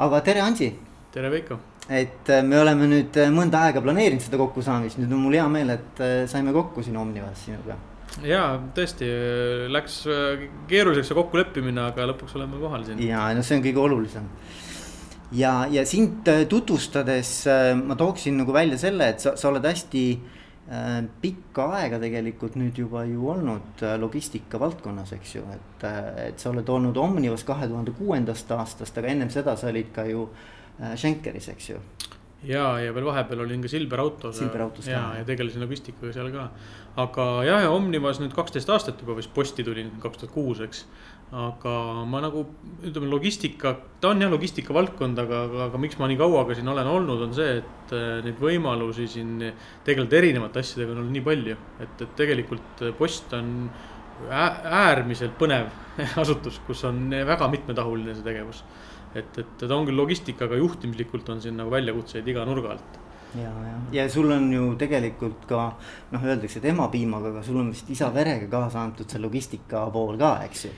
aga tere, Ansi. tere, Veiko. et äh, me oleme nüüd äh, mõnda aega planeerinud seda kokkusaamist, nüüd on mul hea meel, et äh, saime kokku siin Omnivas sinuga. ja tõesti läks keeruliseks see kokkuleppimine, aga lõpuks oleme kohal siin. ja no see on kõige olulisem ja, ja sind tutvustades ma tooksin nagu välja selle, et sa, sa oled hästi äh, pikka aega tegelikult nüüd juba ju olnud logistika valdkonnas, eks ju, et, et sa oled olnud Omnivas kahe tuhande kuuendast aastast, aga ennem seda sa olid ka ju äh, Äh, Schenkeris, eks ju. ja, ja veel vahepeal olin ka Silver Autos. Silver Autos ka. ja, ja tegelesin logistikaga seal ka. aga jah, ja Omnivas nüüd kaksteist aastat juba vist posti tulin, kaks tuhat kuus, eks. Aga ma nagu ütleme, logistika, ta on jah logistika valdkond, aga, aga, aga miks ma nii kaua ka siin olen olnud, on see, et äh, neid võimalusi siin tegeleda erinevate asjadega on olnud nii palju. et, et tegelikult post on äärmiselt põnev asutus, kus on väga mitmetahuline see tegevus et, et ta on küll logistika, aga juhtimislikult on siin nagu väljakutseid iga nurga alt. ja, ja, ja sul on ju tegelikult ka noh, öeldakse, et emapiimaga, aga sul on vist isa verega kaasa antud see logistika pool ka, eks ju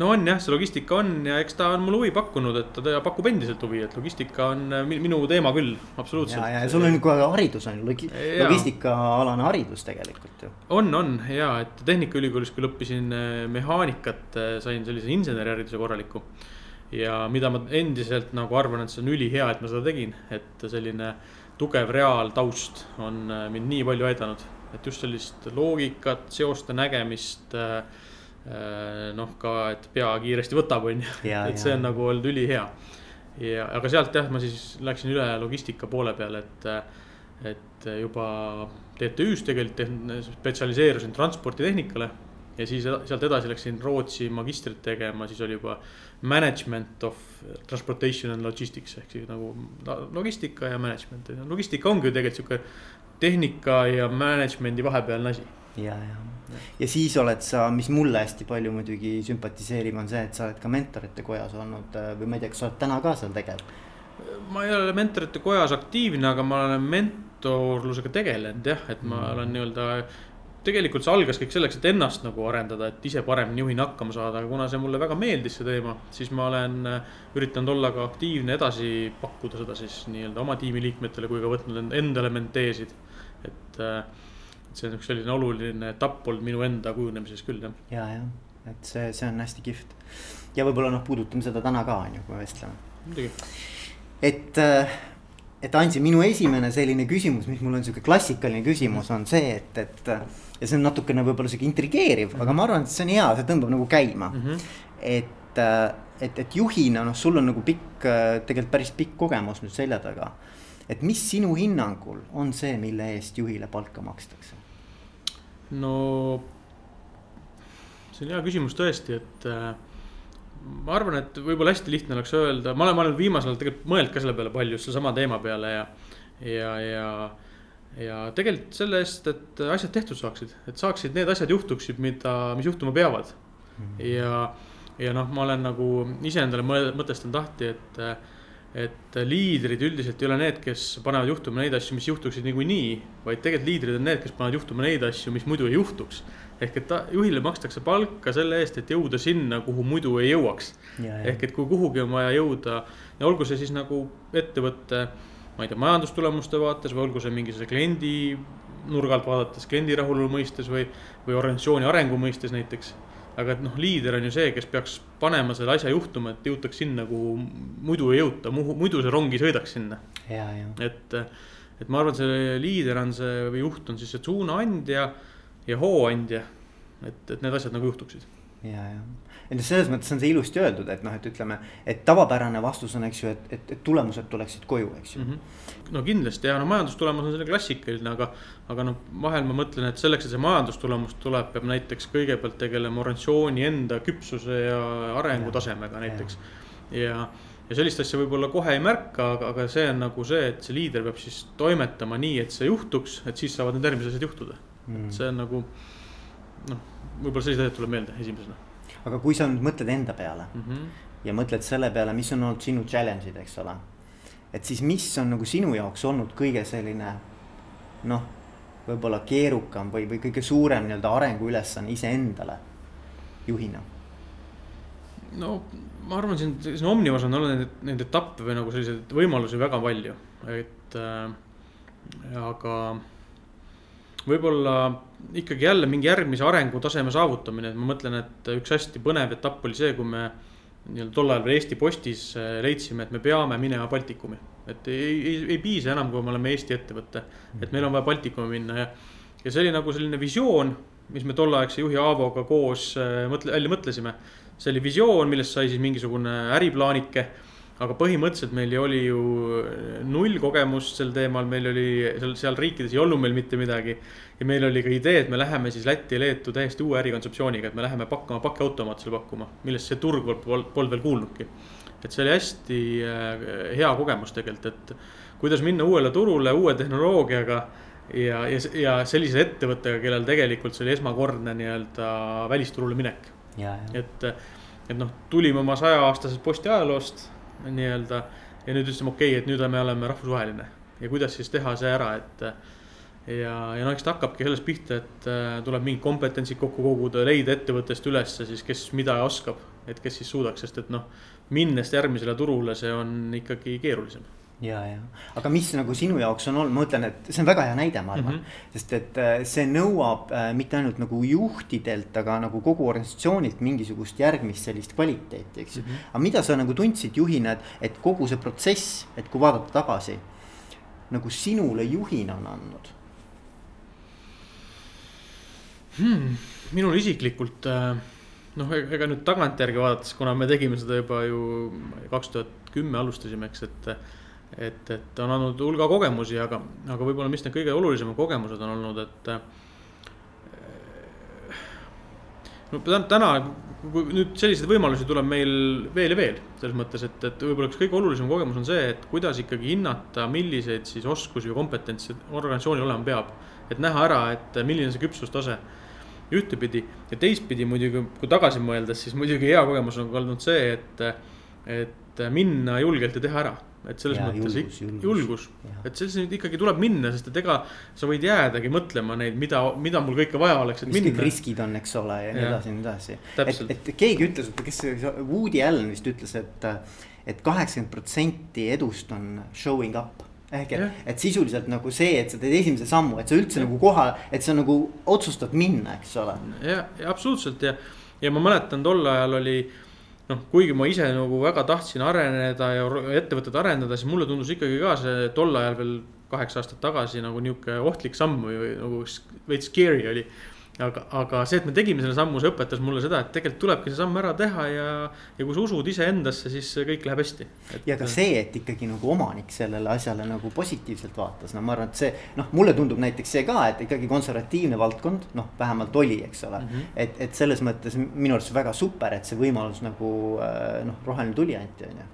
no on jah, see logistika on ja eks ta on mulle huvi pakkunud, et ta pakub endiselt huvi, et logistika on äh, minu teema küll, absoluutselt. ja, ja sul on kohe haridus on logi, logistikaalane haridus tegelikult ju. on, on ja, et Tehnikaülikoolis küll õppisin äh, mehaanikat, äh, sain sellise insenerihariduse korraliku ja mida ma endiselt nagu arvan, et see on ülihea, et ma seda tegin, et selline tugev reaaltaust on mind nii palju aidanud. et just sellist loogikat, seoste nägemist äh, noh, ka, et pea kiiresti võtab, on ju, et see on nagu olnud ülihea. ja, aga sealt jah, ma siis läksin üle logistika poole peale, et, et juba TTÜ-s tegelikult spetsialiseerusin transporditehnikale ja siis sealt edasi läksin Rootsi magistrit tegema, siis oli juba management of transportation and logistics ehk siis nagu logistika ja management. logistika ongi ju tegelikult sihuke tehnika ja management'i vahepealne asi. ja, ja, ja siis oled sa, mis mulle hästi palju muidugi sümpatiseerib, on see, et sa oled ka mentorite kojas olnud või ma ei tea, kas sa oled täna ka seal tegev? ma ei ole mentorite kojas aktiivne, aga ma olen mentorlusega tegelenud jah, et ma mm. olen nii-öelda tegelikult see algas kõik selleks, et ennast nagu arendada, et ise paremini juhina hakkama saada, aga kuna see mulle väga meeldis, see teema, siis ma olen äh, üritanud olla ka aktiivne, edasi pakkuda seda siis nii-öelda oma tiimiliikmetele kui ka võtnud endale menteesid. et, äh, see on üks selline oluline etapp olnud minu enda kujunemises küll jah. ja, jah, et see, see on hästi kihvt. ja võib-olla noh, puudutame seda täna ka on ju, kui me vestleme. muidugi. et äh, et Ansi, minu esimene selline küsimus, mis mul on sihuke klassikaline küsimus, on see, et, et ja see on natukene võib-olla sihuke intrigeeriv mm, -hmm. aga ma arvan, et see on hea, see tõmbab nagu käima mm. -hmm. et, äh, et, et juhina noh, sul on nagu pikk, äh, tegelikult päris pikk kogemus nüüd selja taga. et mis sinu hinnangul on see, mille eest juhile palka makstakse? No see on hea küsimus tõesti, et äh, ma arvan, et võib-olla hästi lihtne oleks öelda, ma olen, ma olen viimasel ajal tegelikult mõelnud ka selle peale palju, sellesama teema peale ja, ja, ja ja tegelikult selle eest, et asjad tehtud saaksid, et saaksid need asjad juhtuksid, mida, mis juhtuma peavad mm. -hmm. ja, ja noh, ma olen nagu ise endale mõtestanud lahti, et, et liidrid üldiselt ei ole need, kes panevad juhtuma neid asju, mis juhtuksid niikuinii. vaid tegelikult liidrid on need, kes panevad juhtuma neid asju, mis muidu ei juhtuks. ehk et ta, juhile makstakse palka selle eest, et jõuda sinna, kuhu muidu ei jõuaks. ehk et kui kuhugi on vaja jõuda ja olgu see siis nagu ettevõtte ma ei tea, majandustulemuste vaates või olgu see mingisuguse kliendi nurga alt vaadates, kliendi rahulolu mõistes või, või organisatsiooni arengu mõistes näiteks. Aga et noh, liider on ju see, kes peaks panema selle asja juhtuma, et jõutaks sinna, kuhu muidu ei jõuta, muidu see rong ei sõidaks sinna. et, et ma arvan, see liider on see või juht on siis see suunaandja ja hooandja. et, et need asjad nagu juhtuksid. ja, ja et selles mõttes on see ilusti öeldud, et noh, et ütleme, et tavapärane vastus on, eks ju, et, et, et tulemused tuleksid koju, eks ju mm. -hmm. no kindlasti ja no majandustulemus on selline klassikaline, aga, aga noh, vahel ma mõtlen, et selleks, et see majandustulemus tuleb, peab näiteks kõigepealt tegelema organisatsiooni enda küpsuse ja arengutasemega näiteks. ja, ja sellist asja võib-olla kohe ei märka, aga, aga see on nagu see, et see liider peab siis toimetama nii, et see juhtuks, et siis saavad need järgmised asjad juhtuda mm.. see on nagu noh, võib-olla sellised asjad tuleb meelde esimesena aga kui sa nüüd mõtled enda peale mm -hmm. ja mõtled selle peale, mis on olnud sinu challenge'id, eks ole. et siis, mis on nagu sinu jaoks olnud kõige selline noh, võib-olla keerukam või, või kõige suurem nii-öelda arenguülesanne iseendale juhina? no ma arvan, siin, siin Omnivas on olnud neid, neid etappe või nagu selliseid võimalusi väga palju, et äh, aga võib-olla ikkagi jälle mingi järgmise arengutaseme saavutamine, et ma mõtlen, et üks hästi põnev etapp oli see, kui me nii-öelda tol ajal veel Eesti Postis äh, leidsime, et me peame minema Baltikumi. et ei, ei, ei piisa enam, kui me oleme Eesti ettevõte, et meil on vaja Baltikumi minna ja, ja see oli nagu selline visioon, mis me tolleaegse juhi Aavoga koos äh, mõtle, välja mõtlesime see oli visioon, millest sai siis mingisugune äriplaanike. aga põhimõtteliselt meil oli ju null kogemust sel teemal, meil oli seal, seal riikides ei olnud meil mitte midagi. ja meil oli ka idee, et me läheme siis Lätti ja Leetu täiesti uue ärikontseptsiooniga, et me läheme pakkama pakiautomaatidele pakkuma, millest see turg polnud, polnud veel kuulnudki. et see oli hästi äh, hea kogemus tegelikult, et kuidas minna uuele turule uue tehnoloogiaga ja, ja, ja sellise ettevõttega, kellel tegelikult see oli esmakordne nii-öelda välisturule minek et, et noh, tulime oma sajaaastasest posti ajaloost nii-öelda ja nüüd ütlesime, okei okay,, et nüüd me oleme rahvusvaheline ja kuidas siis teha see ära, et. ja, ja noh, eks ta hakkabki sellest pihta, et äh, tuleb mingid kompetentsid kokku koguda, leida ettevõttest ülesse siis, kes mida oskab, et kes siis suudaks, sest et noh, minnes järgmisele turule, see on ikkagi keerulisem ja, ja, aga mis nagu sinu jaoks on olnud, ma ütlen, et see on väga hea näide, ma arvan mm. -hmm. sest et äh, see nõuab äh, mitte ainult nagu juhtidelt, aga nagu kogu organisatsioonilt mingisugust järgmist sellist kvaliteeti, eks ju mm -hmm.. aga mida sa nagu tundsid juhina, et, et kogu see protsess, et kui vaadata tagasi. nagu sinule juhina on andnud hmm,? minul isiklikult äh noh, ega nüüd tagantjärgi vaadates, kuna me tegime seda juba ju kaks tuhat kümme alustasime, eks, et et, et on andnud hulga kogemusi, aga, aga võib-olla, mis need kõige olulisemad kogemused on olnud, et. no täna, nüüd selliseid võimalusi tuleb meil veel ja veel, selles mõttes, et, et võib-olla üks kõige olulisem kogemus on see, et kuidas ikkagi hinnata, milliseid siis oskusi või kompetentse organisatsioonil olema peab. et näha ära, et milline see küpsustase ühtepidi ja teistpidi muidugi, kui tagasi mõeldes, siis muidugi hea kogemus on olnud see, et, et minna julgelt ja teha ära et selles ja, mõttes julgus, julgus, julgus., et selles nüüd ikkagi tuleb minna, sest et ega sa võid jäädagi mõtlema neid, mida, mida mul kõike vaja oleks, et mis minna. riskid on, eks ole, ja nii edasi ja nii edasi. et, et keegi ütles, kes Woody Allen vist ütles, et, et kaheksakümmend protsenti edust on showing up ehk et, et sisuliselt nagu see, et sa teed esimese sammu, et sa üldse ja. nagu koha, et sa nagu otsustad minna, eks ole. ja, ja absoluutselt ja, ja ma mäletan, tol ajal oli noh, kuigi ma ise nagu väga tahtsin areneda ja ettevõtet arendada, siis mulle tundus ikkagi ka see tol ajal veel kaheksa aastat tagasi nagu nihuke ohtlik samm või, või nagu veits scary oli aga, aga see, et me tegime selle sammu, see õpetas mulle seda, et tegelikult tulebki see samm ära teha ja, ja kui sa usud iseendasse, siis kõik läheb hästi. ja ka see, et ikkagi nagu omanik sellele asjale nagu positiivselt vaatas, no ma arvan, et see noh, mulle tundub näiteks see ka, et ikkagi konservatiivne valdkond, noh, vähemalt oli, eks ole mm. -hmm. et, et selles mõttes minu arust väga super, et see võimalus nagu äh, noh, roheline tuli anti, on ju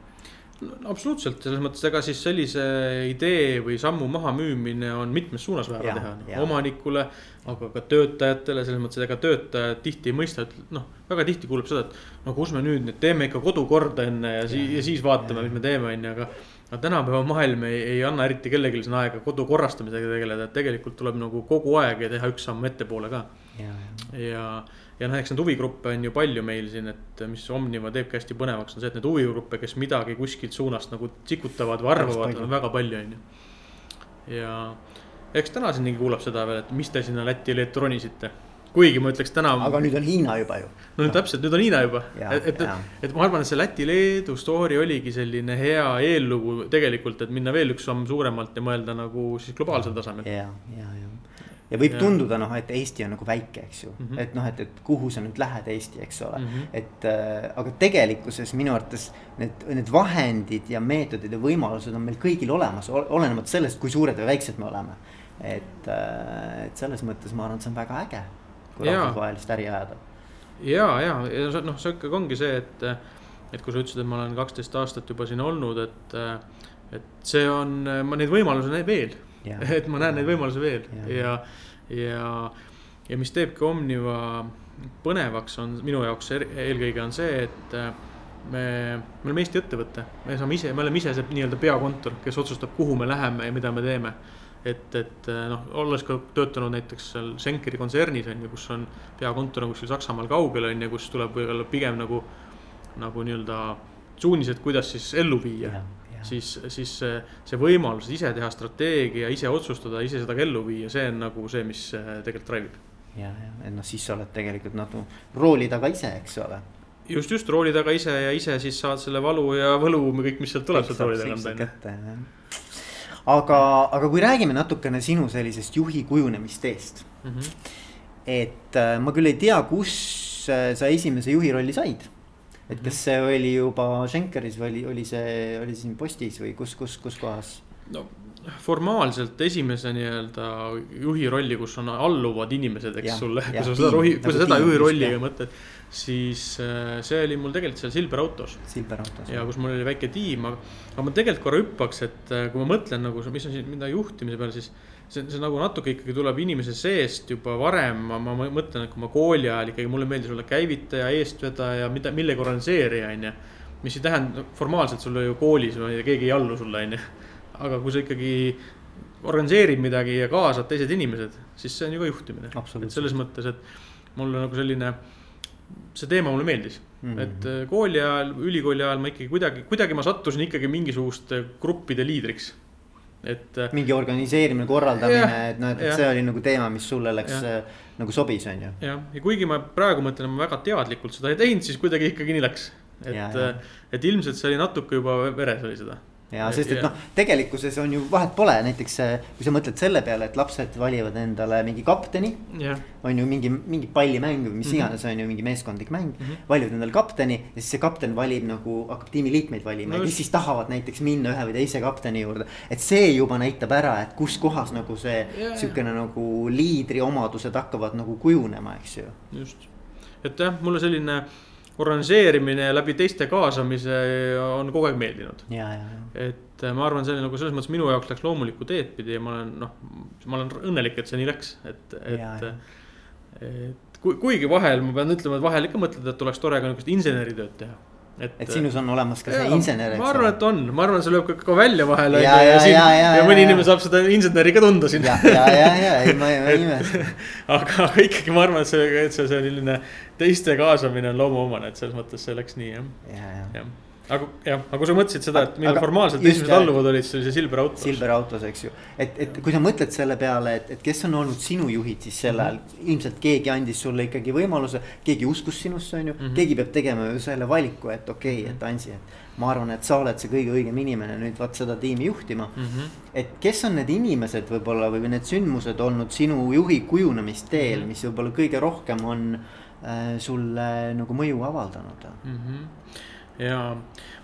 no, absoluutselt, selles mõttes, ega siis sellise idee või sammu mahamüümine on mitmes suunas vaja teha no,, omanikule, aga ka töötajatele, selles mõttes, et ega töötajad tihti ei mõista, et noh, väga tihti kuuleb seda, et no kus me nüüd nüüd teeme ikka kodu korda enne ja, siis, ja siis vaatame, mis me teeme, on ju, aga. aga tänapäeva maailm ei, ei anna eriti kellelgi siin aega kodu korrastamisega tegeleda, et tegelikult tuleb nagu kogu aeg ja teha üks samm ettepoole ka. ja, ja, ja noh, eks neid huvigruppe on ju palju meil siin, et mis Omniva teebki hästi põnevaks, on see, et neid huvigruppe, kes midagi kuskilt suunast nagu tsikutavad või arvavad, on väga palju, on ju. ja eks tänaseni kuulab seda veel, et mis te sinna Lätti ja ronisite kuigi ma ütleks täna. aga nüüd on Hiina juba ju. no nüüd täpselt, nüüd on Hiina juba. et, et, et ma arvan, et see Läti-Leedu story oligi selline hea eellugu tegelikult, et minna veel üks samm suuremalt ja mõelda nagu siis globaalsel tasemel. ja, ja, ja ja võib ja. tunduda noh, et Eesti on nagu väike, eks ju mm, -hmm. et noh, et, et kuhu sa nüüd lähed Eesti, eks ole mm. -hmm. et äh, aga tegelikkuses minu arvates need, need vahendid ja meetodid ja võimalused on meil kõigil olemas, olenemata sellest, kui suured või väiksed me oleme. et äh,, et selles mõttes ma arvan, et see on väga äge, kui rahvusvahelist äri ajada. ja, ja, ja noh, see ikkagi ongi see, et, et kui sa ütlesid, et ma olen kaksteist aastat juba siin olnud, et, et see on, ma neid võimalusi näen veel et ma näen neid võimalusi veel. Ja, ja, ja, mis teebki Omniva põnevaks, on minu jaoks eelkõige on see, et äh, me, me oleme Eesti ettevõte, me saame ise, me oleme ise see nii-öelda peakontor, kes otsustab, kuhu me läheme ja mida me teeme. et, et äh, noh, olles ka töötanud näiteks seal Schenkeri kontsernis on ju, kus on peakontor on kuskil Saksamaal kaugel on ju, kus tuleb võib-olla pigem nagu nagu nii-öelda suunised, kuidas siis ellu viia. Siis, siis see, see võimalus ise teha strateegia, ise otsustada, ise seda ellu viia, see on nagu see, mis äh, tegelikult drive ib. ja, ja, et noh, siis sa oled tegelikult nagu rooli taga ise, eks ole just, just rooli taga ise ja ise siis saad selle valu ja võlu, kõik, mis sealt tuleb sealt rooli tagant on ju. aga, aga kui räägime natukene sinu sellisest juhi kujunemist-teest mm. -hmm. et äh, ma küll ei tea, kus äh, sa esimese juhi rolli said. Et kas see oli juba Schenkeris või oli, oli see, oli siin postis või kus, kus, kus kohas? no formaalselt esimese nii-öelda juhi rolli, kus on alluvad inimesed, eks ja, sulle, kui sa seda rohi, kui sa seda juhi rolliga mõtled siis äh, see oli mul tegelikult seal Silver autos. Silver autos. ja kus mul oli väike tiim, aga, aga ma tegelikult korra hüppaks, et äh, kui ma mõtlen nagu, mis on siin, mida juhtimise peale, siis. See, see nagu natuke ikkagi tuleb inimese seest juba varem, ma, ma mõtlen, et kui ma kooli ajal ikkagi mulle meeldis olla käivitaja, eestvedaja, mida, millegi organiseerija, on ju. mis ei tähenda, formaalselt sulle ju koolis, keegi ei allu sulle, on ju. aga kui sa ikkagi organiseerid midagi ja kaasad teised inimesed, siis see on ju ka juhtimine. et selles mõttes, et mul nagu selline see teema mulle meeldis mm, -hmm. et äh, kooli ajal, ülikooli ajal ma ikkagi kuidagi, kuidagi ma sattusin ikkagi mingisuguste gruppide liidriks. Et. Äh, mingi organiseerimine, korraldamine, et noh, et see oli nagu teema, mis sulle läks ja. Äh, nagu sobis, on ju. jah, ja kuigi ma praegu mõtlen, ma väga teadlikult seda ei teinud, siis kuidagi ikkagi nii läks. et, et ilmselt see oli natuke juba veres oli seda ja sest, et noh, tegelikkuses on ju vahet pole, näiteks kui sa mõtled selle peale, et lapsed valivad endale mingi kapteni yeah.. on ju mingi, mingi pallimäng või mis mm -hmm. iganes on ju mingi meeskondlik mäng mm, -hmm. valivad endale kapteni. ja siis see kapten valib nagu, hakkab tiimiliikmeid valima no, ja kes siis tahavad näiteks minna ühe või teise kapteni juurde. et see juba näitab ära, et kus kohas nagu see yeah, sihukene yeah. nagu liidri omadused hakkavad nagu kujunema, eks ju. just, et jah, mulle selline organiseerimine ja läbi teiste kaasamise on kogu aeg meeldinud. Et äh, ma arvan, see oli nagu selles mõttes minu jaoks läks loomulikku teed pidi ja ma olen noh, ma olen õnnelik, et see nii läks, et, et. et kuigi vahel ma pean ütlema, et vahel ikka mõtled, et oleks tore ka niisugust inseneritööd teha et, et sinus on olemas ka see ja, insener. ma arvan, et on, ma arvan, see lööb ka, ka välja vahel. ja, ja, ja, ja, ja mõni inimene saab seda inseneri ka tunda siin. ja, ja, ja, ja, ei ma ei imesta. aga, aga ikkagi ma arvan, et see, et see selline teiste kaasamine on loomuomane, et selles mõttes see läks nii jah. ja, ja, ja aga jah, aga kui sa mõtlesid seda, et millal formaalselt esimesed alluvad olid, siis oli see Silver Autos. Silver Autos, eks ju, et, et kui sa mõtled selle peale, et, et kes on olnud sinu juhid siis sel ajal mm. -hmm. ilmselt keegi andis sulle ikkagi võimaluse, keegi uskus sinusse, on ju mm, -hmm. keegi peab tegema ju selle valiku, et okei okay,, et Ansi, et. ma arvan, et sa oled see kõige õigem inimene nüüd vaat seda tiimi juhtima mm. -hmm. et kes on need inimesed võib-olla või need sündmused olnud sinu juhi kujunemisteel mm, -hmm. mis võib-olla kõige rohkem on äh, sulle nagu mõju avaldanud mm? -hmm ja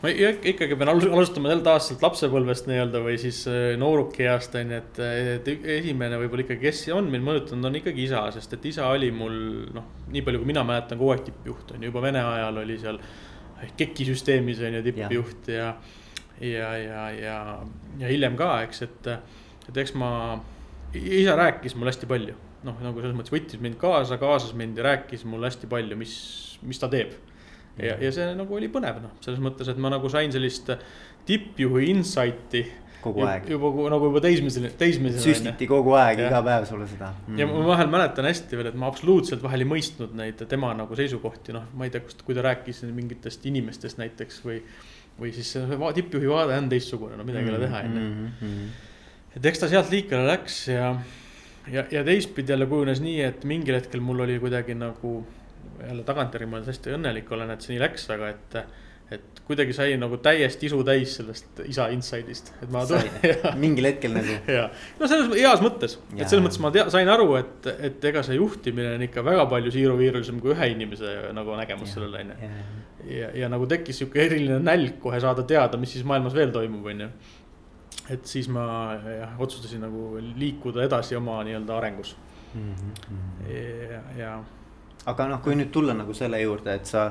ma ikkagi pean alustama jälle taas sealt lapsepõlvest nii-öelda või siis äh, noorukeast on ju, et, et esimene võib-olla ikkagi, kes on mind mõjutanud, on ikkagi isa, sest et isa oli mul noh, nii palju, kui mina mäletan, kogu aeg tippjuht on ju, juba Vene ajal oli seal. KEK-i süsteemis on ju tippjuht ja, ja, ja, ja, ja hiljem ka, eks, et, et eks ma, isa rääkis mulle hästi palju. Noh, nagu selles mõttes võttis mind kaasa, kaasas mind ja rääkis mulle hästi palju, mis, mis ta teeb ja, ja see nagu oli põnev noh, selles mõttes, et ma nagu sain sellist tippjuhi insight'i kogu aeg. juba nagu juba teismelisena, teismelisena. süstiti kogu aeg, iga päev sulle seda mm.. ja ma vahel mäletan hästi veel, et ma absoluutselt vahel ei mõistnud neid tema nagu seisukohti, noh, ma ei tea, kust, kui ta rääkis mingitest inimestest näiteks või. või siis see tippjuhi vaade on teistsugune, no midagi ei ole teha, on ju. Mm-hmm, mm-hmm. et eks ta sealt liikvele läks ja, ja, ja teistpidi jälle kujunes nii, et mingil hetkel mul oli kuidagi nagu jälle tagantjärgi ma hästi õnnelik olen, et see nii läks, aga et. et kuidagi sai nagu täiesti isu täis sellest isa inside'ist, et ma. mingil hetkel nagu. ja, no selles heas mõttes, et selles mõttes ma tea, sain aru, et, et ega see juhtimine on ikka väga palju siiruviirulisem kui ühe inimese nagu nägemus sellele on ju. ja, ja nagu tekkis sihuke eriline nälg kohe saada teada, mis siis maailmas veel toimub, on ju et siis ma jah, otsustasin nagu liikuda edasi oma nii-öelda arengus mm. -hmm. ja, ja aga noh, kui nüüd tulla nagu selle juurde, et sa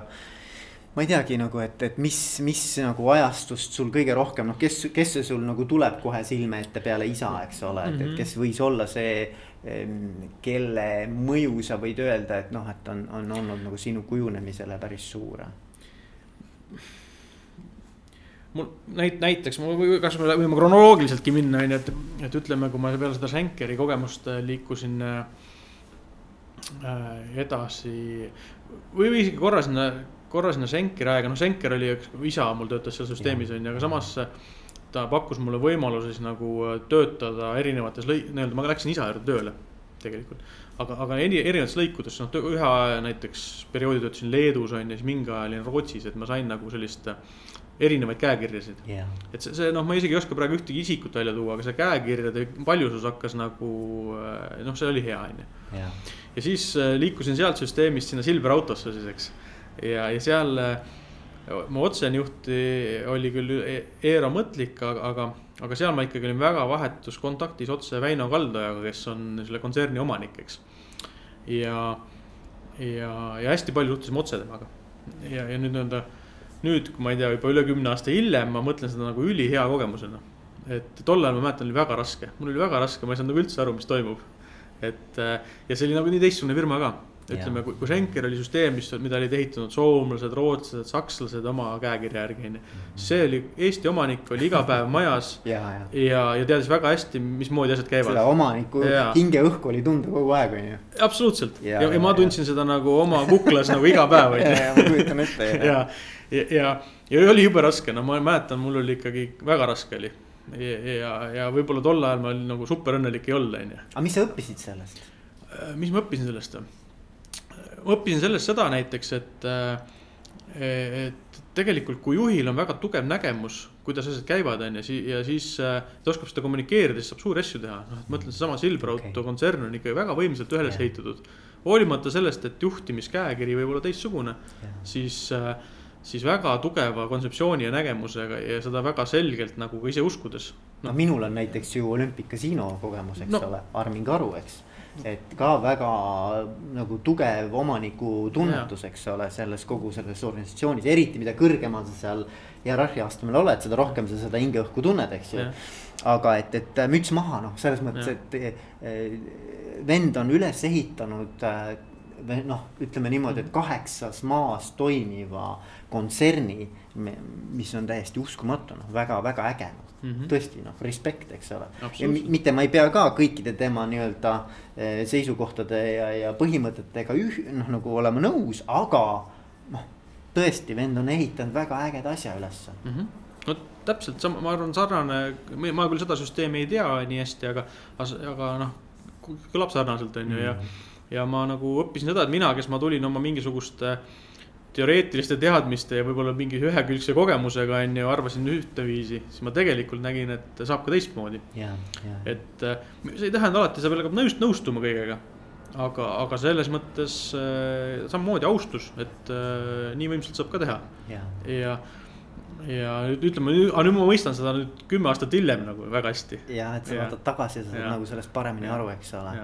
ma ei teagi nagu, et, et mis, mis nagu ajastust sul kõige rohkem, noh, kes, kes see sul nagu tuleb kohe silme ette peale isa, eks ole, et, et mhm. kes võis olla see. kelle mõju sa võid öelda, et noh, et on, on olnud nagu sinu kujunemisele päris suur. mul näit-, näiteks, kas me võime kronoloogiliseltki minna, on ju, et, et ütleme, kui ma peale seda Schenkeri kogemust liikusin äh, Äh, edasi. Või, või isegi korra sinna korra sinna Senkeri aega, noh Senker oli, isa mul töötas seal süsteemis on ju, aga samas ta pakkus mulle võimaluse siis nagu töötada erinevates lõi-, nii-öelda ma läksin isa juurde tööle tegelikult. aga, aga eri, erinevates lõikudes, noh ühe aja näiteks perioodi töötasin Leedus on ju, siis mingi aja olin Rootsis, et ma sain nagu sellist erinevaid käekirjasid. Yeah.. et see, see noh, ma isegi ei oska praegu ühtegi isikut välja tuua, aga see käekirjade paljusus hakkas nagu noh, see oli hea, on ju. Ja siis liikusin sealt süsteemist sinna Silver Autosse siis, eks. ja, ja seal mu otsene juht oli küll e-, Eero Mõtlik, aga, aga, aga seal ma ikkagi olin väga vahetus kontaktis otse Väino Kaldojaga, kes on selle kontserni omanik, eks. ja, ja, ja hästi palju suhtlesime otse temaga. ja, ja nüüd nii-öelda, nüüd, ma ei tea, juba üle kümne aasta hiljem, ma mõtlen seda nagu ülihea kogemusena. et tol ajal ma mäletan, oli väga raske, mul oli väga raske, ma ei saanud nagu üldse aru, mis toimub. Et ja see oli nagu nii teistsugune firma ka. Ütleme, kui, kui Schenker oli süsteem, mis, mida olid ehitanud soomlased, rootslased, sakslased oma käekirja järgi, onju. see oli Eesti omanik, oli iga päev majas ja, ja, ja, ja teadis väga hästi, mismoodi asjad käivad. seda omaniku hingeõhku oli tunda kogu aeg, onju. absoluutselt. Ja, ja, ja, ja ma tundsin seda nagu oma kuklas nagu iga päev, onju. ma kujutan ette, ja, ja, ja, ja oli jube raske, no ma mäletan, mul oli ikkagi väga raske oli ja, ja, ja võib-olla tol ajal ma olin nagu super õnnelik ei olnud, onju. aga mis sa õppisid sellest? mis ma õppisin sellest? ma õppisin sellest seda näiteks, et, äh, et tegelikult, kui juhil on väga tugev nägemus, kuidas asjad käivad, on ju, ja siis äh, ta oskab seda kommunikeerida, siis saab suuri asju teha. noh, et ma ütlen, seesama Silverauto okay. kontsern on ikkagi väga võimsalt üles yeah. ehitatud. hoolimata sellest, et juhtimiskäekiri võib olla teistsugune yeah., siis äh, siis väga tugeva kontseptsiooni ja nägemusega ja seda väga selgelt nagu ka ise uskudes. No.. no minul on näiteks ju Olympic Casino kogemus, eks no. ole, Armin Karu, eks. Et ka väga nagu tugev omaniku tunnetus, eks ole, selles kogu selles organisatsioonis, eriti mida kõrgemal sa seal hierarhia astmel oled, seda rohkem sa seda hingeõhku tunned, eks ju. aga et, et müts maha, noh, selles mõttes, et eh, vend on üles ehitanud eh, noh, ütleme niimoodi, et kaheksas maas toimiva kontserni, mis on täiesti uskumatu, noh, väga-väga äge noh mm -hmm. tõesti noh, respekt, eks ole. ja mitte ma ei pea ka kõikide tema nii-öelda eh, seisukohtade ja, ja põhimõtetega üh-, noh nagu olema nõus, aga noh. tõesti, vend on ehitanud väga ägeda asja ülesse mm. -hmm no täpselt sama, ma arvan, sarnane, ma küll seda süsteemi ei tea nii hästi, aga, aga noh, kõlab sarnaselt, on ju, ja. Mhm. Ja ma nagu õppisin seda, et mina, kes ma tulin oma mingisuguste teoreetiliste teadmiste ja võib-olla mingi ühekülgse kogemusega on ju, arvasin ühteviisi, siis ma tegelikult nägin, et saab ka teistmoodi. et äh, see ei tähenda alati, sa pead ka nõust, nõustuma kõigega. aga, aga selles mõttes äh, samamoodi austus, et äh, nii võimsalt saab ka teha. ja, ja, ja nüüd ütleme, aga nüüd ma mõistan seda nüüd kümme aastat hiljem nagu väga hästi. ja, et sa vaatad tagasi ja saad nagu sellest paremini ja. aru, eks ole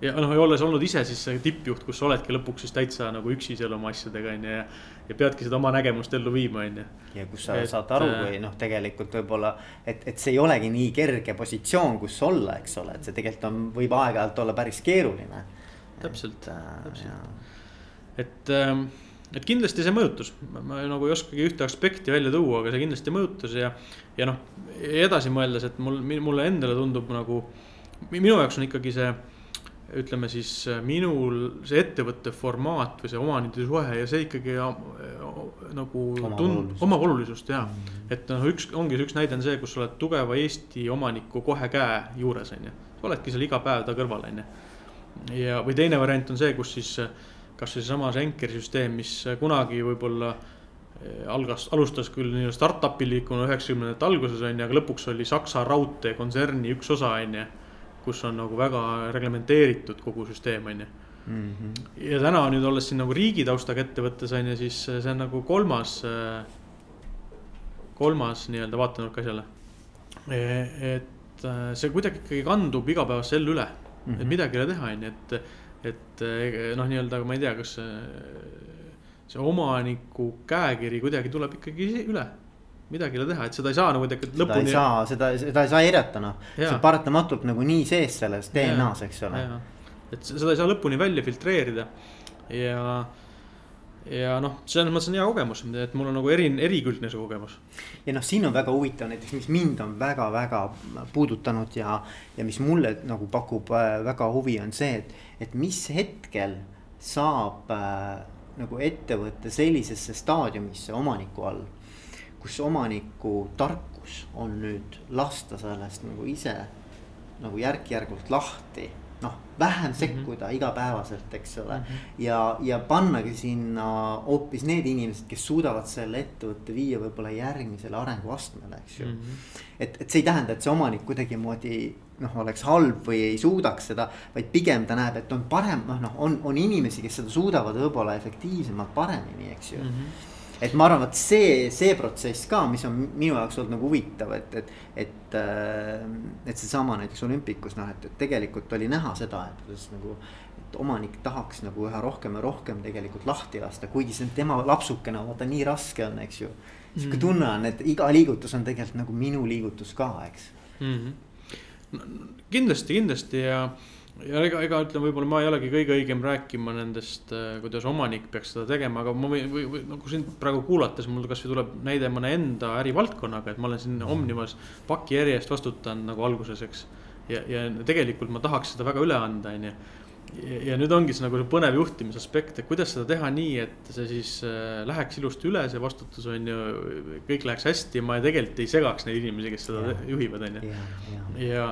ja noh, olles olnud ise siis tippjuht, kus sa oledki lõpuks siis täitsa nagu üksi seal oma asjadega on ju ja. ja peadki seda oma nägemust ellu viima, on ju. ja kus sa et, saad aru äh, või noh, tegelikult võib-olla, et, et see ei olegi nii kerge positsioon, kus olla, eks ole, et see tegelikult on, võib aeg-ajalt olla päris keeruline. täpselt, äh, täpselt, et ähm, et kindlasti see mõjutus, ma nagu ei oskagi ühte aspekti välja tuua, aga see kindlasti mõjutas ja, ja noh, edasi mõeldes, et mul, mulle endale tundub nagu, minu jaoks on ikkagi see ütleme siis äh, minul see ettevõtte formaat või see omanike suhe ja see ikkagi äh, nagu tund-, omab olulisust ja mm. -hmm. et noh, üks ongi üks näide on see, kus sa oled tugeva Eesti omaniku kohe käe juures, on ju. sa oledki seal iga päev ta kõrval, on ju. ja, või teine variant on see, kus siis äh, kasvõi seesama Schenkeri süsteem, mis kunagi võib-olla algas, alustas küll nii-öelda startup ilikuna üheksakümnendate alguses on ju, aga lõpuks oli Saksa raudtee kontserni üks osa on ju kus on nagu väga reglementeeritud kogu süsteem, on ju. Mhm. ja täna nüüd olles siin nagu riigi taustaga ettevõttes on ju, siis see on nagu kolmas, kolmas nii-öelda vaatenurk asjale. E, et äh, see kuidagi ikkagi kandub igapäevasse ellu üle mm, -hmm. et mhm. midagi ei ole teha, on ju, et, et noh, nii-öelda, ma ei tea, kas see, see omaniku käekiri kuidagi tuleb ikkagi üle midagi ei ole teha, et seda ei saa nagu tegelikult lõpuni. seda ei saa, seda, seda ei saa eirata noh, see on paratamatult nagu nii sees selles DNA-s, eks ole. et seda ei saa lõpuni välja filtreerida ja, ja noh, selles mõttes on hea kogemus, et mul on nagu eri, erikülgne see kogemus. ja noh, siin on väga huvitav näiteks, mis mind on väga-väga puudutanud ja, ja mis mulle nagu pakub äh, väga huvi, on see, et, et mis hetkel saab äh, nagu ettevõtte sellisesse staadiumisse omaniku all. Kus omaniku tarkus on nüüd lasta sellest nagu ise nagu järk-järgult lahti noh, vähem mhm. sekkuda mm -hmm. igapäevaselt, eks ole mm. -hmm. ja, ja pannagi sinna hoopis need inimesed, kes suudavad selle ettevõtte viia võib-olla järgmisele arenguastmele, eks ju mm. -hmm. et, et see ei tähenda, et see omanik kuidagimoodi noh, oleks halb või ei suudaks seda, vaid pigem ta näeb, et on parem, noh, noh, on, on inimesi, kes seda suudavad võib-olla efektiivsemalt, paremini, eks ju mm. -hmm et ma arvan, et see, see protsess ka, mis on minu jaoks olnud nagu huvitav, et, et, et, äh, et seesama näiteks olümpikus noh, et, et tegelikult oli näha seda, et kuidas nagu. et omanik tahaks nagu üha rohkem ja rohkem tegelikult lahti lasta, kuigi see on tema lapsukene, vaata nii raske on, eks ju. sihuke mm. tunne on, et iga liigutus on tegelikult nagu minu liigutus ka, eks mm. -hmm. kindlasti, kindlasti ja ja ega, ega ütleme, võib-olla ma ei olegi kõige õigem rääkima nendest, äh, kuidas omanik peaks seda tegema, aga ma või, või, nagu sind praegu kuulates mul kasvõi tuleb näide mõne enda ärivaldkonnaga, et ma olen siin Omnivas pakijärje eest vastutanud nagu alguses, eks. ja, ja tegelikult ma tahaks seda väga üle anda, on ju. ja nüüd ongi see nagu see põnev juhtimise aspekt, et kuidas seda teha nii, et see siis äh, läheks ilusti üle, see vastutus on ju, kõik läheks hästi ma tegelikult ei segaks neid inimesi, kes seda ja. juhivad, on ju. ja, ja. ja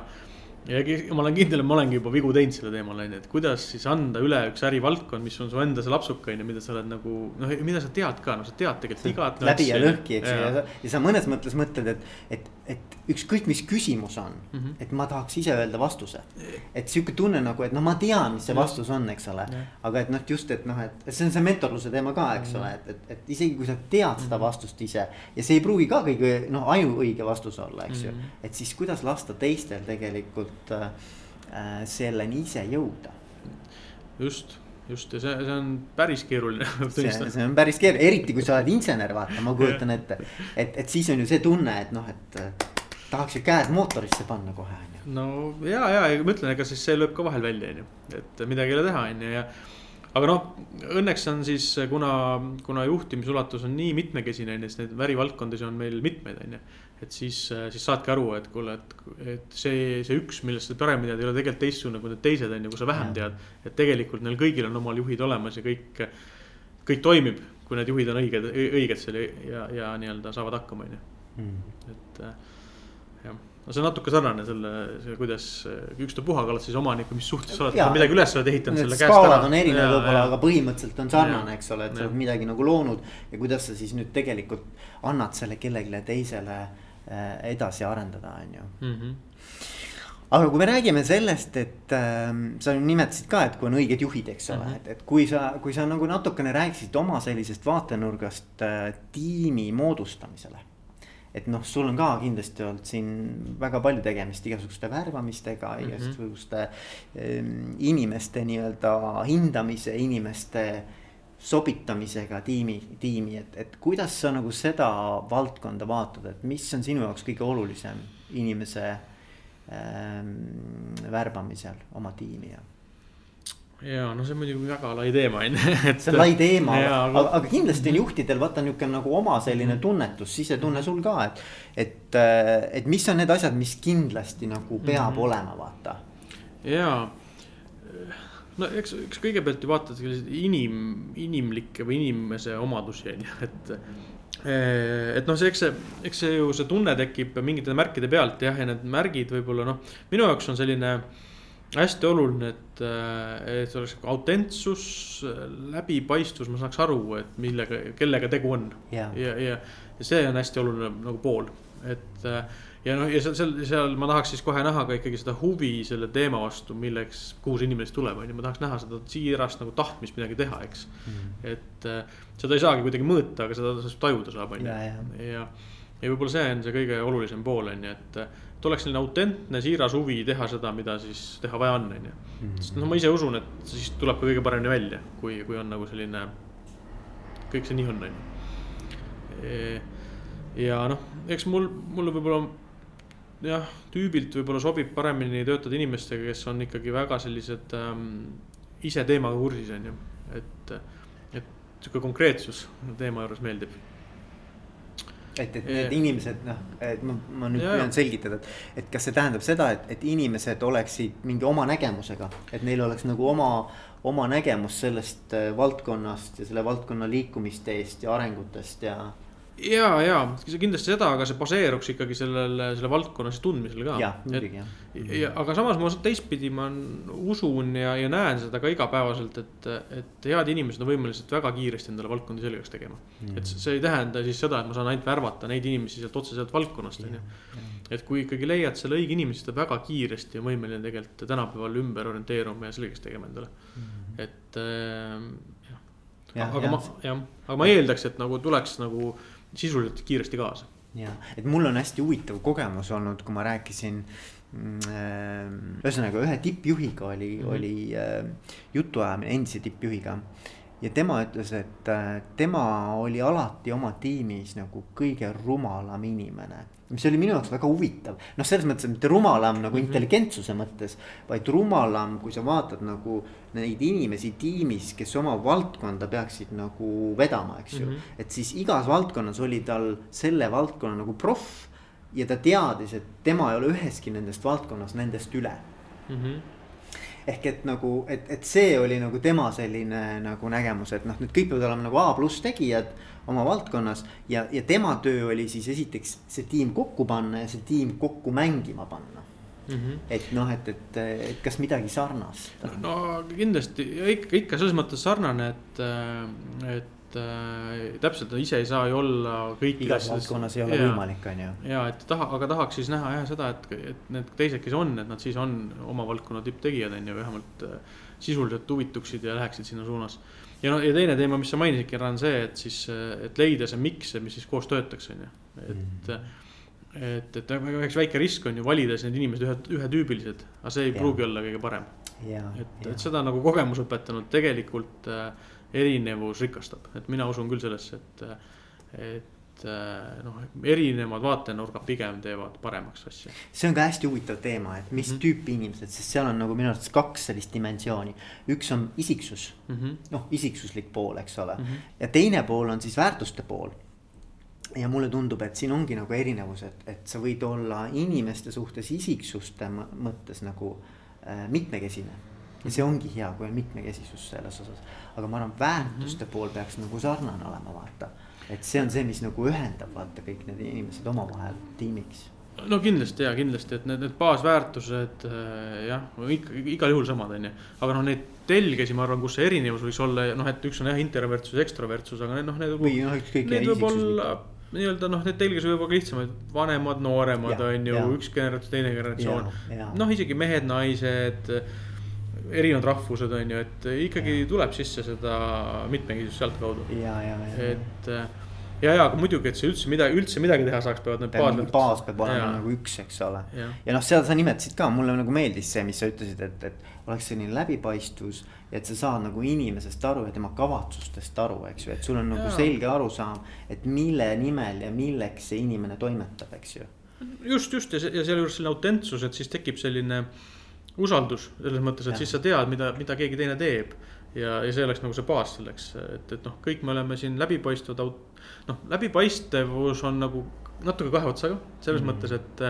ja ma olen kindel, et ma olengi juba vigu teinud selle teemal on ju, et kuidas siis anda üle üks ärivaldkond, mis on su enda see lapsuke on ju, mida sa oled nagu noh, mida sa tead ka, no sa tead tegelikult igat. läbi ja lõhki, eks ju, ja sa mõnes mõttes mõtled, et, et, et ükskõik, mis küsimus on mm, -hmm. et ma tahaks ise öelda vastuse. et sihuke tunne nagu, et no ma tean, mis see vastus on, eks ole, aga et noh, just, et noh, et see on see mentorluse teema ka, eks mm -hmm. ole, et, et, et isegi kui sa tead seda mhm. vastust ise ja see ei pruugi ka kõige noh, ainuõige vastus olla, eks ju mm, -hmm. et siis kuidas lasta teistel tegelikult tegelikult äh, selleni ise jõuda. just, just ja see, see on päris keeruline see, see on päris keeruline, eriti kui sa oled insener, vaata, ma kujutan ette. et, et siis on ju see tunne, et noh, et tahaks ju käed mootorisse panna kohe, on ju. no ja, ja, ja ma ütlen, ega siis see lööb ka vahel välja, on ju, et midagi ei ole teha, on ju, ja aga noh, õnneks on siis, kuna, kuna juhtimisulatus on nii mitmekesine, on ju, siis neid värivaldkondasid on meil mitmeid, on ju et siis, siis saadki aru, et kuule, et, et see, see üks, millest sa paremini tead, ei ole tegelikult teistsugune kui need teised on ju, kus sa vähem tead. et tegelikult neil kõigil on omal juhid olemas ja kõik, kõik toimib, kui need juhid on õiged, õiged seal ja, ja nii-öelda saavad hakkama, on ju. Mm. et jah, no see on natuke sarnane selle, see, kuidas ükstapuha, oled siis omanik või mis suhtes sa oled, midagi üles oled ehitanud selle käest ära. skaalad on erinevad võib-olla, aga põhimõtteliselt on sarnane, eks ole, et sa oled midagi nagu loonud ja kuidas sa siis nüüd tegelikult annad selle kellelegi teisele Äh, edasi arendada, on ju mm. -hmm. aga kui me räägime sellest, et äh, sa nimetasid ka, et kui on õiged juhid, eks ole mm, -hmm. et, et kui sa, kui sa nagu natukene rääkisid oma sellisest vaatenurgast äh, tiimi moodustamisele et noh, sul on ka kindlasti olnud siin väga palju tegemist igasuguste värbamistega mm, -hmm. igasuguste äh, inimeste nii-öelda hindamise, inimeste sobitamisega tiimi, tiimi, et, et kuidas sa nagu seda valdkonda vaatad, et mis on sinu jaoks kõige olulisem inimese ähm, värbamisel oma tiimi ja? Ja no see on muidugi väga lai teema on ju, et. see on lai teema, aga, aga kindlasti on juhtidel vaata nihuke nagu oma selline tunnetus, sisetunne sul ka, et. et, et mis on need asjad, mis kindlasti nagu peab mm -hmm. olema, vaata. jaa no eks, eks kõigepealt ju vaatad selliseid inim, inimlikke või inimese omadusi on ju, et. Eh, et noh, see, eks see, eks see ju see tunne tekib mingite märkide pealt jah, ja need märgid võib-olla noh, minu jaoks on selline hästi oluline, et, eh, et oleks autentsus, läbipaistvus, ma saaks aru, et millega, kellega tegu on. ja, ja, ja see on hästi oluline nagu pool, et ja noh, ja seal, seal, seal ma tahaks siis kohe näha ka ikkagi seda huvi selle teema vastu, milleks, kuhu see inimene siis tuleb, on ju, ma tahaks näha seda siirast nagu tahtmist midagi teha, eks. Mm.. et äh, seda ei saagi kuidagi mõõta, aga seda tajuda saab, on ju, ja, ja, ja võib-olla see on see kõige olulisem pool, on ju, et. Et oleks selline autentne, siiras huvi teha seda, mida siis teha vaja on, on ju. Mhm. sest noh, ma ise usun, et siis tuleb ka kõige paremini välja, kui, kui on nagu selline, kõik see nii on, on ju. ja noh, eks mul, mulle võib-olla jah, tüübilt võib-olla sobib paremini töötada inimestega, kes on ikkagi väga sellised ähm, ise teemaga kursis, on ju, et, et sihuke konkreetsus teema juures meeldib. Et, et need inimesed noh, et ma, ma nüüd püüan selgitada, et, et kas see tähendab seda, et, et inimesed oleksid mingi oma nägemusega, et neil oleks nagu oma, oma nägemus sellest äh, valdkonnast ja selle valdkonna liikumiste eest ja arengutest ja ja, ja kindlasti seda, aga see baseeruks ikkagi sellel, selle valdkonna siis tundmisel ka. jah. ja aga samas ma teistpidi ma usun ja, ja näen seda ka igapäevaselt, et, et head inimesed on võimelised väga kiiresti endale valdkondi selgeks tegema mm.. et see ei tähenda siis seda, et ma saan ainult värvata neid inimesi sealt otseselt valdkonnast, on ju. et kui ikkagi leiad selle õige inimese, siis ta väga kiiresti on võimeline tegelikult tänapäeval ümber orienteeruma ja selgeks tegema endale mm.. et äh, jah. aga ja. ma, jah, aga ma eeldaks, et nagu tuleks nagu sisuliselt kiiresti kaasa. ja, et mul on hästi huvitav kogemus olnud, kui ma rääkisin mm, äh, ühesõnaga ühe tippjuhiga oli mm, -hmm. oli äh, jutuajamine endise tippjuhiga. Ja tema ütles, et äh, tema oli alati oma tiimis nagu kõige rumalam inimene mis oli minu jaoks väga huvitav, noh, selles mõttes, et mitte rumalam nagu mm -hmm. intelligentsuse mõttes, vaid rumalam, kui sa vaatad nagu neid inimesi tiimis, kes oma valdkonda peaksid nagu vedama, eks ju mm. -hmm. et siis igas valdkonnas oli tal selle valdkonna nagu proff ja ta teadis, et tema ei ole üheski nendest valdkonnas nendest üle mm. -hmm ehk et nagu, et, et see oli nagu tema selline nagu nägemus, et noh, need kõik peavad olema nagu A pluss tegijad oma valdkonnas. ja, ja tema töö oli siis esiteks see tiim kokku panna ja see tiim kokku mängima panna. Mm -hmm. et noh, et, et, et kas midagi sarnast? no kindlasti ikka, ikka selles mõttes sarnane, et, et äh, täpselt ise ei saa ju olla kõikides. igas valdkonnas ei ole ja, võimalik, on ju. ja et taha, aga tahaks siis näha jah seda, et, et need teised, kes on, et nad siis on oma valdkonna tipptegijad on ju, vähemalt äh, sisuliselt huvituksid ja läheksid sinna suunas ja no ja teine teema, mis sa mainisidki, on see, et siis, et leida see miks, mis siis koos töötaks, on ju, et mm. et, et üks väike risk on ju valides need inimesed ühe, ühetüübilised, aga see ei ja. pruugi olla kõige parem. et, et seda nagu kogemus õpetanud tegelikult äh, erinevus rikastab, et mina usun küll sellesse, et, et äh, noh, erinevad vaatenurgad pigem teevad paremaks asja. see on ka hästi huvitav teema, et mis mm -hmm. tüüpi inimesed, sest seal on nagu minu arvates kaks sellist dimensiooni. üks on isiksus mm -hmm., noh isiksuslik pool, eks ole mm, -hmm. ja teine pool on siis väärtuste pool ja mulle tundub, et siin ongi nagu erinevus, et, et sa võid olla inimeste suhtes isiksuste mõttes nagu äh, mitmekesine. Ja see ongi hea, kui on mitmekesisus selles osas, aga ma arvan, väärtuste -hmm. pool peaks nagu sarnane olema, vaata et see on see, mis nagu ühendab vaata kõik need inimesed omavahel tiimiks no kindlasti ja kindlasti, et need, need baasväärtused äh, jah, ikka igal juhul samad, on ju. aga noh, neid telgesi, ma arvan, kus see erinevus võiks olla, noh, et üks on jah, introvertsus, ekstrovertsus, aga need noh, need. või noh, ükskõik. Need võib olla nii-öelda noh, need telgesi võib olla lihtsamaid, vanemad, nooremad on ju, üks generatsioon, teine generatsioon. noh, isegi mehed, naised, erinevad rahvused on ju, et ikkagi ja. tuleb sisse seda mitmekesisust sealtkaudu. et ja, ja aga muidugi, et see üldse midagi, üldse midagi teha saaks, peavad need baas. baas peab olema ja. nagu üks, eks ole. ja, ja noh, seda sa nimetasid ka, mulle nagu meeldis see, mis sa ütlesid, et, et oleks selline läbipaistvus. et sa saad nagu inimesest aru ja tema kavatsustest aru, eks ju, et sul on nagu ja. selge arusaam, et mille nimel ja milleks see inimene toimetab, eks ju. just, just ja, ja sealjuures selline autentsus, et siis tekib selline usaldus selles mõttes, et ja. siis sa tead, mida, mida keegi teine teeb ja, ja see oleks nagu see baas selleks, et, et noh, kõik me oleme siin läbipaistvad, noh, läbipaistvus on nagu natuke kahe otsaga, selles mm. mõttes, et.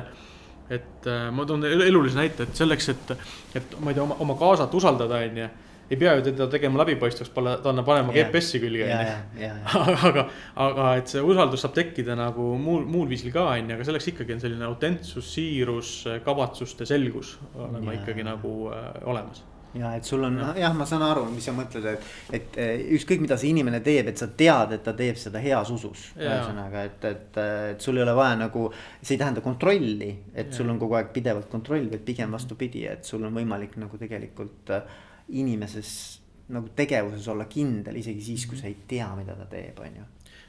et ma toon elulise näite, et selleks, et, et ma ei tea, oma, oma kaasat usaldada, on ju ei pea ju teda tegema läbipaistvaks, panna panema yeah. GPS-i külge, on ju. aga, aga et see usaldus saab tekkida nagu muul, muul viisil ka, on ju, aga selleks ikkagi on selline autentsus, siirus, kavatsuste selgus olema yeah. ikkagi nagu äh, olemas ja et sul on jah, ma saan aru, mis sa mõtled, et, et ükskõik, mida see inimene teeb, et sa tead, et ta teeb seda heas usus. ühesõnaga, et, et, et sul ei ole vaja nagu, see ei tähenda kontrolli, et ja. sul on kogu aeg pidevalt kontroll, vaid pigem vastupidi, et sul on võimalik nagu tegelikult äh, inimeses nagu tegevuses olla kindel, isegi siis, kui sa ei tea, mida ta teeb, on ju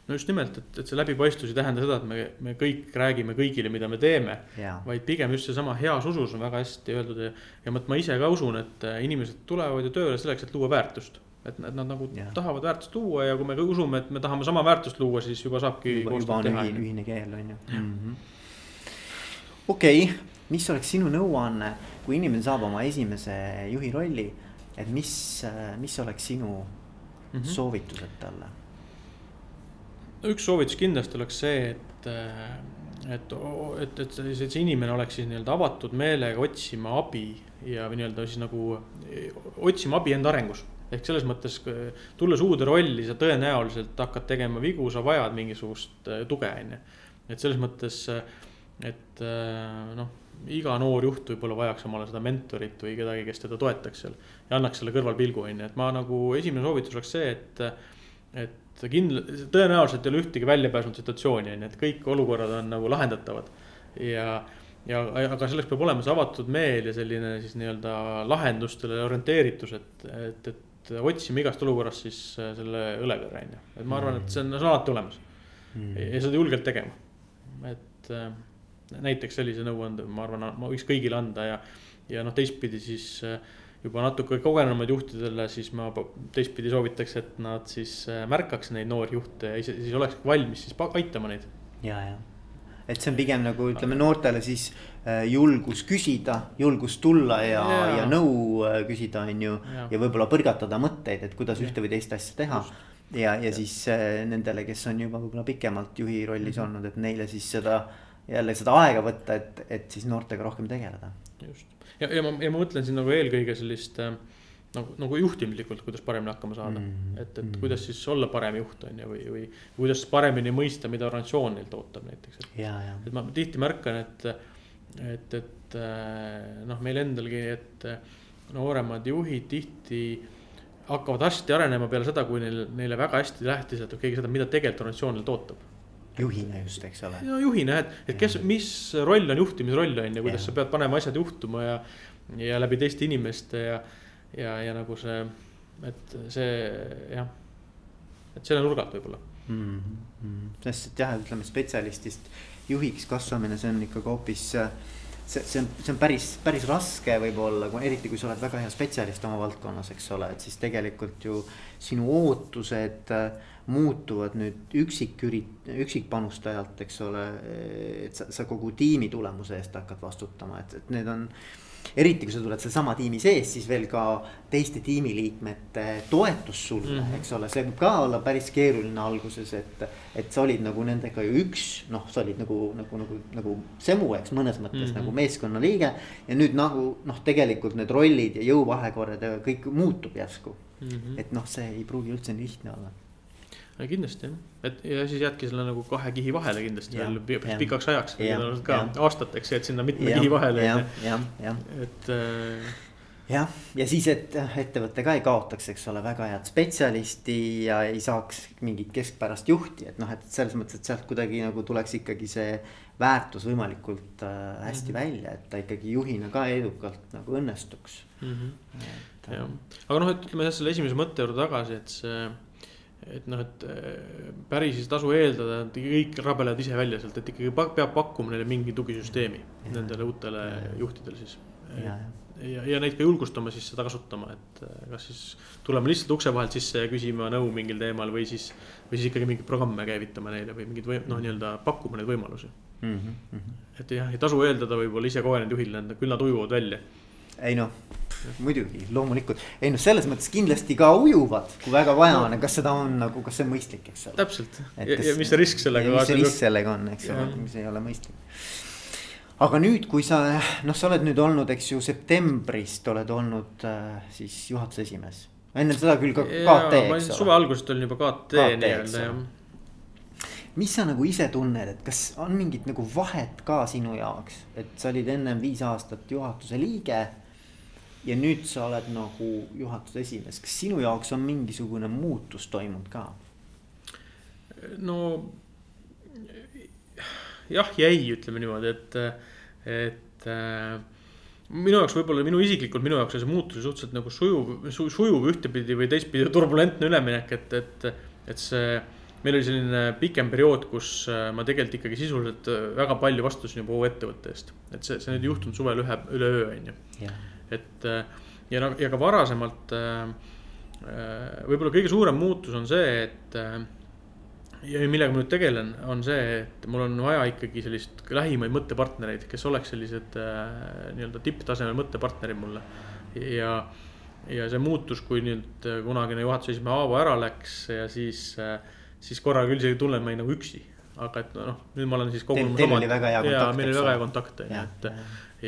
no just nimelt, et, et see läbipaistvus ei tähenda seda, et me, me kõik räägime kõigile, mida me teeme. vaid pigem just seesama heas usus on väga hästi öeldud ja, ja ma, ma ise ka usun, et äh, inimesed tulevad ju tööle selleks, et luua väärtust. et nad, nad nagu ja. tahavad väärtust luua ja kui me usume, et me tahame sama väärtust luua, siis juba saabki. juba, juba on ühine, ühine keel, on ju. Mhm. okei, mis oleks sinu nõuanne, kui inimene saab oma esimese juhi rolli, et mis, mis oleks sinu mm -hmm. soovitused talle? üks soovitus kindlasti oleks see, et, et, et, et see, see inimene oleks siis nii-öelda avatud meelega otsima abi ja nii-öelda siis nagu otsima abi enda arengus. ehk selles mõttes, tulles uude rolli, sa tõenäoliselt hakkad tegema vigu, sa vajad mingisugust äh, tuge, on ju. et selles mõttes, et äh, noh, iga noor juht võib-olla vajaks omale seda mentorit või kedagi, kes teda toetaks seal. ja annaks selle kõrvalpilgu, on ju, et ma nagu esimene soovitus oleks see, et, et kindla-, tõenäoliselt ei ole ühtegi väljapääsnud situatsiooni, on ju, et kõik olukorrad on nagu lahendatavad. ja ja, aga selleks peab olema see avatud meel ja selline siis nii-öelda lahendustele orienteeritus, et, et, et otsime igast olukorrast siis selle õlekõrre on ju. et ma arvan, et see on, see on alati olemas mm. ja seda julgelt tegema. et näiteks sellise nõuande, ma arvan, ma võiks kõigile anda ja, ja noh, teistpidi siis äh, juba natuke kogenumaid juhtidele, siis ma teistpidi soovitaks, et nad siis märkaks neid noori juhte ja ise siis oleks valmis siis aitama neid. ja, ja et see on pigem nagu ütleme noortele siis äh, julgus küsida, julgus tulla ja, ja., ja nõu äh, küsida, on ju. ja, ja võib-olla põrgatada mõtteid, et kuidas ja. ühte või teist asja teha. ja, ja siis äh, nendele, kes on juba võib-olla pikemalt juhi rollis -hmm. olnud, et neile siis seda jälle seda aega võtta, et, et siis noortega rohkem tegeleda. just ja, ja ma, ja ma mõtlen siin nagu eelkõige sellist äh, nagu, nagu juhtimlikult, kuidas paremini hakkama saada mm.. et, et mm. kuidas siis olla parem juht, on ju, või, või kuidas paremini mõista, mida organisatsioon neilt ootab näiteks. et ma tihti märkan, et, et, et äh, noh, meil endalgi, et nooremad juhid tihti hakkavad hästi arenema peale seda, kui neil, neile väga hästi lähtis, et keegi seda, mida tegelikult organisatsioon neilt ootab juhina just, eks ole. no juhina, et, et kes, mis roll on juhtimisroll on ju, kuidas ja. sa pead panema asjad juhtuma ja, ja läbi teiste inimeste ja ja, ja nagu see, et see jah, et selle nurgalt võib-olla mm. -hmm. sest et jah, ütleme spetsialistist juhiks kasvamine, see on ikkagi hoopis see, see on, see on päris, päris raske võib-olla, eriti kui sa oled väga hea spetsialist oma valdkonnas, eks ole, et siis tegelikult ju sinu ootused äh, muutuvad nüüd üksikürit-, üksikpanustajalt, eks ole. et sa, sa kogu tiimi tulemuse eest hakkad vastutama, et, et need on eriti kui sa tuled sellesama tiimi sees, siis veel ka teiste tiimiliikmete toetus sulle mm, -hmm. eks ole, see võib ka olla päris keeruline alguses, et. et sa olid nagu nendega ju üks, noh, sa olid nagu, nagu, nagu, nagu semu, eks mõnes mõttes mm -hmm. nagu meeskonnaliige. ja nüüd nagu noh, tegelikult need rollid ja jõuvahekorrad ja kõik muutub järsku mm. -hmm. et noh, see ei pruugi üldse nii lihtne olla kindlasti jah, et ja siis jäädki selle nagu kahe kihi vahele kindlasti ja, veel ja, pikaks ajaks, ka ja. aastateks jääd sinna mitme ja, kihi vahele. et äh.... jah, ja siis, et ettevõte ka ei kaotaks, eks ole, väga head spetsialisti ja ei saaks mingit keskpärast juhti, et noh, et selles mõttes, et sealt kuidagi nagu tuleks ikkagi see väärtus võimalikult äh, hästi mm -hmm. välja, et ta ikkagi juhina ka edukalt nagu õnnestuks mm. -hmm. Et, jah, aga noh, et ütleme selle esimese mõtte juurde tagasi, et see et noh, et äh, päris ei tasu eeldada, et kõik rabelevad ise välja sealt, et ikkagi peab pakkuma neile mingi tugisüsteemi ja. nendele uutele juhtidele siis. ja, ja, ja neid ka julgustama siis seda kasutama, et äh, kas siis tulema lihtsalt ukse vahelt sisse ja küsima nõu mingil teemal või siis. või siis ikkagi mingeid programme käivitama neile või mingeid või noh, nii-öelda pakkuma neid võimalusi mm. -hmm. et jah, ei tasu eeldada võib-olla ise kogenud juhile, et küll nad ujuvad välja ei noh, muidugi, loomulikult, ei noh, selles mõttes kindlasti ka ujuvad, kui väga vaja on no., kas seda on nagu, kas see on mõistlik, eks ole. täpselt ja, ja mis see risk sellega on. mis see risk sellega on, eks ole, mis ei ole mõistlik. aga nüüd, kui sa noh, sa oled nüüd olnud, eks ju, septembrist oled olnud äh, siis juhatuse esimees. enne seda küll ka KT, eks ole. suve algusest olin juba KT nii-öelda jah mis sa nagu ise tunned, et kas on mingit nagu vahet ka sinu jaoks, et sa olid ennem viis aastat juhatuse liige ja nüüd sa oled nagu juhatuse esimees, kas sinu jaoks on mingisugune muutus toimunud ka? no jah ja ei, ütleme niimoodi, et, et äh, minu jaoks võib-olla minu isiklikult, minu jaoks oli see muutus suhteliselt nagu sujuv su,, sujuv ühtepidi või teistpidi turbulentne üleminek, et, et, et see. meil oli selline pikem periood, kus äh, ma tegelikult ikkagi sisuliselt äh, väga palju vastutasin juba uue ettevõtte eest, et see, see nüüd ei juhtunud suvel ühe, üleöö, on ju et äh, ja noh, ja ka varasemalt äh, äh, võib-olla kõige suurem muutus on see, et ja millega ma nüüd tegelen, on see, et mul on vaja ikkagi sellist lähimaid mõttepartnereid, kes oleks sellised nii-öelda tipptasemel mõttepartnerid mulle. ja, ja see muutus, kui nüüd kunagine juhatuse esimees Aavo ära läks ja siis, siis korra küll isegi tunnen ma olin nagu üksi. aga et noh, nüüd ma olen siis kogunemas. Teil oli väga hea kontakt. ja meil oli väga hea kontakt on ju, et ja,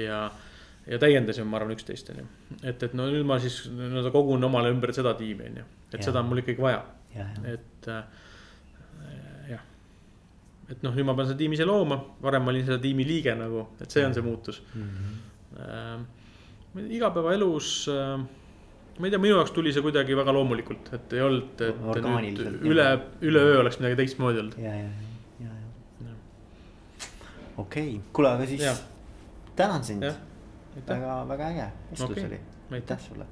ja, ja täiendasime, ma arvan, üksteist on ju. et, et no nüüd ma siis nii-öelda kogun omale ümber seda tiimi on ju, et ja. seda on mul ikkagi vaja. et äh, jah, et noh, nüüd ma pean seda tiimi ise looma, varem ma olin selle tiimi liige nagu, et see on see muutus mm. -hmm. äh, igapäevaelus äh, ma ei tea, minu jaoks tuli see kuidagi väga loomulikult, et ei olnud, et nüüd üle, üleöö oleks midagi teistmoodi olnud. ja, ja, ja, ja, ja. okei okay., kuule, aga siis ja. tänan sind. Väga, väga äge vestlus okay. oli. aitäh sulle